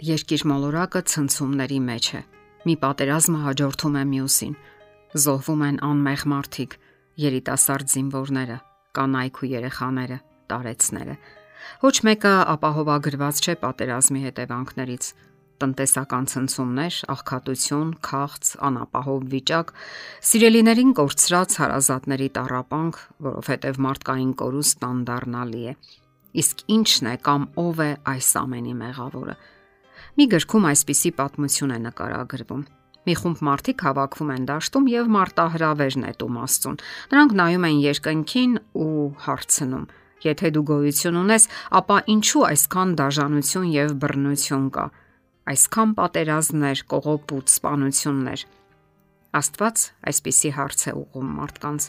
Երկիր մոլորակը ցնցումների մեջ է։ Մի պատերազմը հաջորդում է մյուսին։ Զոհվում են անմեղ մարդիկ, երիտասարդ զինվորները, կանայք ու երեխաները, տարեցները։ Ոչ մեկը ապահովագրված չէ պատերազմի հետևանքներից։ Տնտեսական ցնցումներ, աղքատություն, քաղց, անապահով վիճակ, սիրելիներին կորցրած հարազատների տարապանք, որովհետև մարդկային կորուստն անդառնալի է։ Իսկ ի՞նչն է կամ ով է այս ամենի մեղավորը։ Մի գրքում այսպիսի պատմություն է նկարագրվում։ Մի խումբ մարդիկ հավաքվում են դաշտում եւ մարտահրավեր նետում Աստծուն։ Նրանք նայում են երկնքին ու հարցնում. Եթե դու գոյություն ունես, ապա ինչու այսքան դաժանություն եւ բռնություն կա։ Այսքան պատերազմներ, կողոպուտ, սպանություններ։ Աստված այսպիսի հարց է ուղում մարդկանց։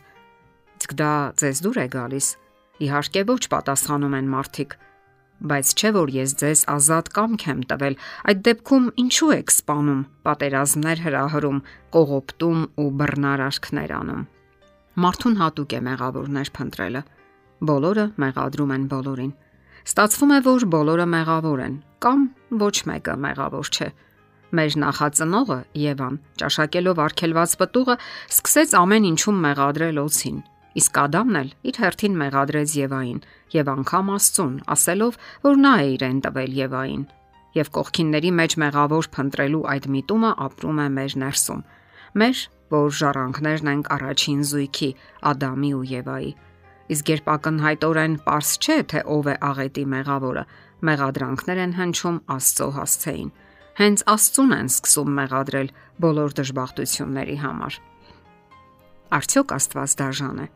Իսկ դա ձեզ դուր է գալիս։ Իհարկե ոչ պատասխանում են մարդիկ բայց չէ որ ես ձեզ ազատ կամք եմ տվել։ Այդ դեպքում ինչու եք սպանում, պատերազմներ հրահրում, կողոպտում ու բռնարարքներ անում։ Մարդուն հատուկ է մեղավորներ փնտրելը։ Բոլորը մեղադրում են բոլորին։ Ստացվում է, որ բոլորը մեղավոր են, կամ ոչ մեկը մեղավոր չէ։ Մեր նախածնողը Եվան ճաշակելով արկելված պտուղը սկսեց ամեն ինչում մեղադրել օծին։ Իսկ Ադամն էլ իր հերթին մեղադրեց Եվային եւ անգամ Աստծուն, ասելով, որ նա է իրեն տվել Եվային։ Եվ կողքինների մեջ մեղավոր փնտրելու այդ միտումը ապրում է մեր ներսում։ Մեր, որ ժառանգներն ենք առաջին զույգի Ադամի ու Եվայի։ Իսկ երբ ակնհայտորեն པարս չէ, թե ով է աղետի մեղավորը, մեղադրանքներ են հնչում Աստծո հասցեին։ Հենց Աստծուն են սկսում մեղադրել բոլոր դժբախտությունների համար։ Արդյոք Աստված դաժան է։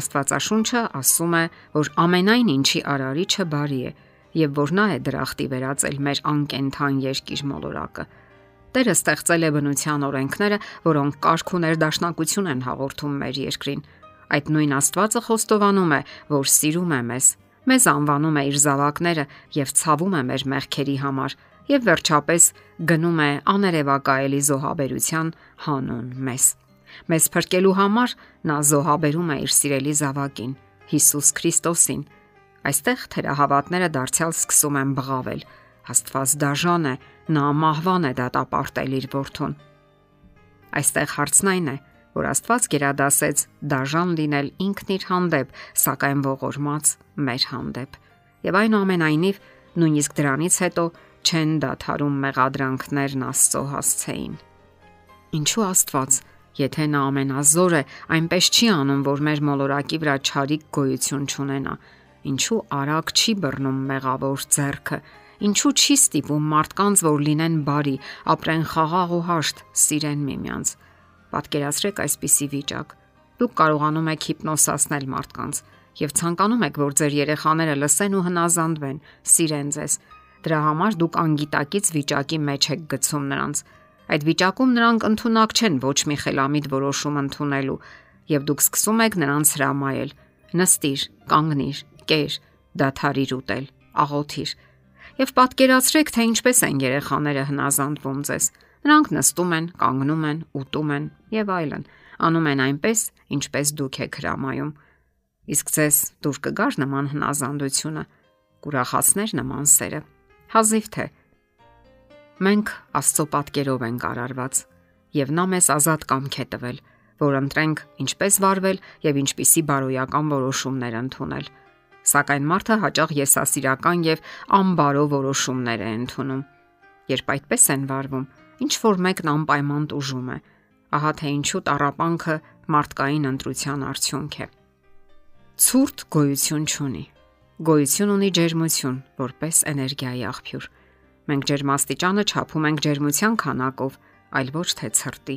Աստվածաշունչը ասում է, որ ամենայն ինչի արարիչը բարի է եւ որ նա է դրախտի վերածել մեր անկենթան երկիր մոլորակը։ Տերը ստեղծել է բնության օրենքները, որոնք կարգ ու ներդաշնակություն են հաղորդում մեր երկրին։ Այդ նույն Աստվածը խոստովանում է, որ սիրում է մեզ, մեզ անվանում է իր զավակները եւ ցավում է մեր մեղքերի համար եւ վերջապես գնում է աներևակայելի զոհաբերության հանուն մեզ։ Մեզ փրկելու համար նա զոհաբերում է իր սիրելի զավակին, Հիսուս Քրիստոսին։ Այստեղ թերահավատները դարձյալ սկսում են բղավել։ Աստված դաժան է, նա մահվան է դատապարտել իր որդուն։ Այստեղ հարցն այն է, որ Աստված գերադասեց դաժան լինել ինքն իր հանդեպ, սակայն ողորմած մեր հանդեպ։ Եվ այնուամենայնիվ նույնիսկ դրանից հետո չեն դադարում մեղադրանքներն Աստծո հասցեին։ Ինչու Աստված Եթե նա ամենազոր է, այնպես չի անում, որ մեր մոլորակի վրա ճարիք գոյություն չունենա։ Ինչու արագ չի բռնում մեղավոր зерքը։ Ինչու չի ստիպում մարդկանց, որ լինեն բարի, ապրեն խաղաղ ու հաշտ, սիրեն միմյանց։ Պատկերացրեք այսպիսի վիճակ։ Դուք կարողանում եք հիպնոսացնել մարդկանց եւ ցանկանում եք, որ ձեր երեխաները լսեն ու հնազանդվեն, սիրեն ձեզ։ Դրա համար դուք անգիտակից վիճակի մեջ եք գցում նրանց Այդ վիճակում նրանք ընդունակ չեն ոչ մի խելամիտ որոշում ընդունելու, եւ դուք սկսում եք նրանց հրամայել. նստիր, կանգնիր, կեր, դաթարիր ուտել, աղոթիր։ Եվ պատկերացրեք, թե ինչպես են երեխաները հնազանդվում ձեզ։ Նրանք նստում են, կանգնում են, ուտում են եւ այլն։ Անում են այնպես, ինչպես դուք եք հրամայում։ Իսկ ձեզ դուր կգար նման հնազանդությունը, կուրախացներ նման սերը։ Հազիվ թե Մենք Աստծո պատկերով ենք արարված եւ նա մեզ ազատ կամք է տվել, որ ընտրենք ինչպես վարվել եւ ինչպիսի բարոյական որոշումներ ընդունել։ Սակայն մարդը հաճախ եսասիրական եւ անբարո որոշումներ է ընդունում։ Երբ այդպես են վարվում, ինչ որ մեկն անպայման տուժում է։ Ահա թե ինչու տարապանքը մարդկային ընտրության արդյունք է։ Ցուրտ գոյություն ունի։ Գոյություն ունի ջերմություն, որպես էներգիայի աղբյուր Մենք ջերմաստիճանը չափում ենք ջերմության քանակով, այլ ոչ թե ցրտի։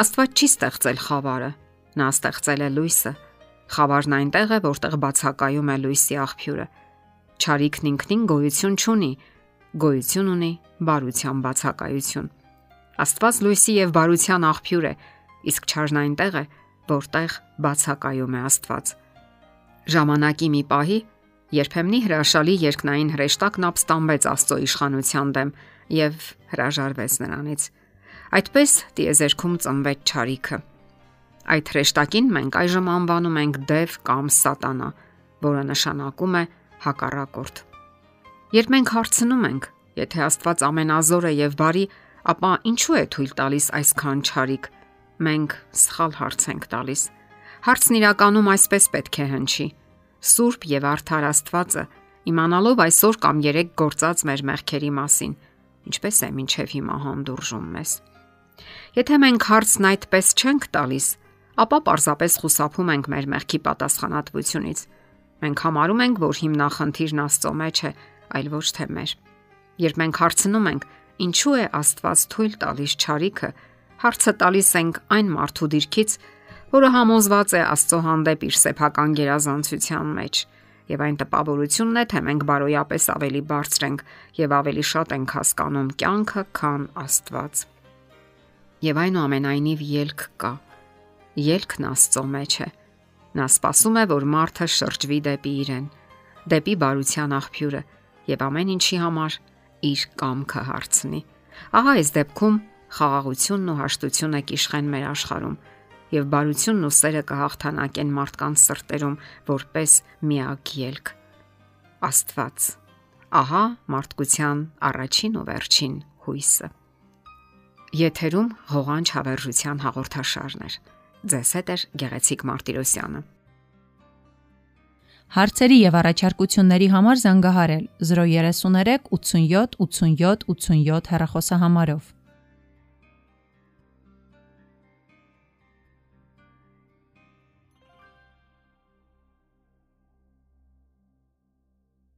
Աստված չի ստեղծել խավարը, նա ստեղծել է լույսը։ Խավարն այնտեղ է, որտեղ բացակայում է լույսի աղբյուրը։ Չարիքն ինքնին գոյություն չունի, գոյություն ունի բարության բացակայություն։ Աստված լույսի եւ բարության աղբյուր է, իսկ չարն այնտեղ է, որտեղ բացակայում է Աստված։ Ժամանակի մի պահի Երբեմնի հրաշալի երկնային հրեշտակն ապստամբեց Աստծո իշխանության դեմ եւ հրաժարվեց նրանից։ Այդպես տիեզերքում ծնվեց ճարիքը։ Այդ հրեշտակին մենք այժմ անվանում ենք դև կամ սատանա, որը նշանակում է հակառակորդ։ Երբ մենք հարցնում ենք, Եթե Աստված ամենազոր է եւ բարի, ապա ինչու է թույլ տալիս այսքան չարիք։ Մենք սխալ հարց ենք տալիս։ Հարցն իրականում այսպես պետք է հնչի. Սուրբ եւ արդար Աստվածը, իմանալով այսօր կամ երեք գործած մեր մեղքերի մասին, ինչպես է մինչև հիմա հանդուրժում մեզ։ Եթե մենք հարցն այդպես չենք տալիս, ապա պարզապես խուսափում ենք մեր մեղքի պատասխանատվությունից։ Մենք համարում ենք, որ հիմնախնդիրն Աստծո մեջ է, այլ ոչ թե մեր։ Երբ մենք հարցնում ենք, ինչու է Աստված թույլ տալիս ճարիքը, հարցը տալիս ենք այն մարդու դիրքից, որը համոզված է Աստծո հանդեպ իր սեփական գերազանցության մեջ, եւ այն տպավորությունն է, թե մենք բարոյապես ավելի բարձր ենք եւ ավելի շատ ենք հասկանում կյանքը, քան Աստված։ Եվ այնուամենայնիվ ելք կա։ Ելքն Աստծո մեջ է։ Նա սպասում է, որ մարդը շրջվի դեպի իրեն, դեպի բարության աղբյուրը եւ ամեն ինչի համար իր կամքը հարցնի։ Ահա այս դեպքում խաղաղությունն ու հաշտությունը կիշխեն մեր աշխարհում եւ բարությունն ու սերը կհաղթանակեն մարդկանց սրտերում որպես միակ ելք։ Աստված։ Ահա մարդկության առաջին ու վերջին հույսը։ Եթերում հողանջ հավերժության հաղորդաշարն է։ Ձեզ հետ է Գեղեցիկ Մարտիրոսյանը։ Հարցերի եւ առաջարկությունների համար զանգահարել 033 87 87 87 հեռախոսահամարով։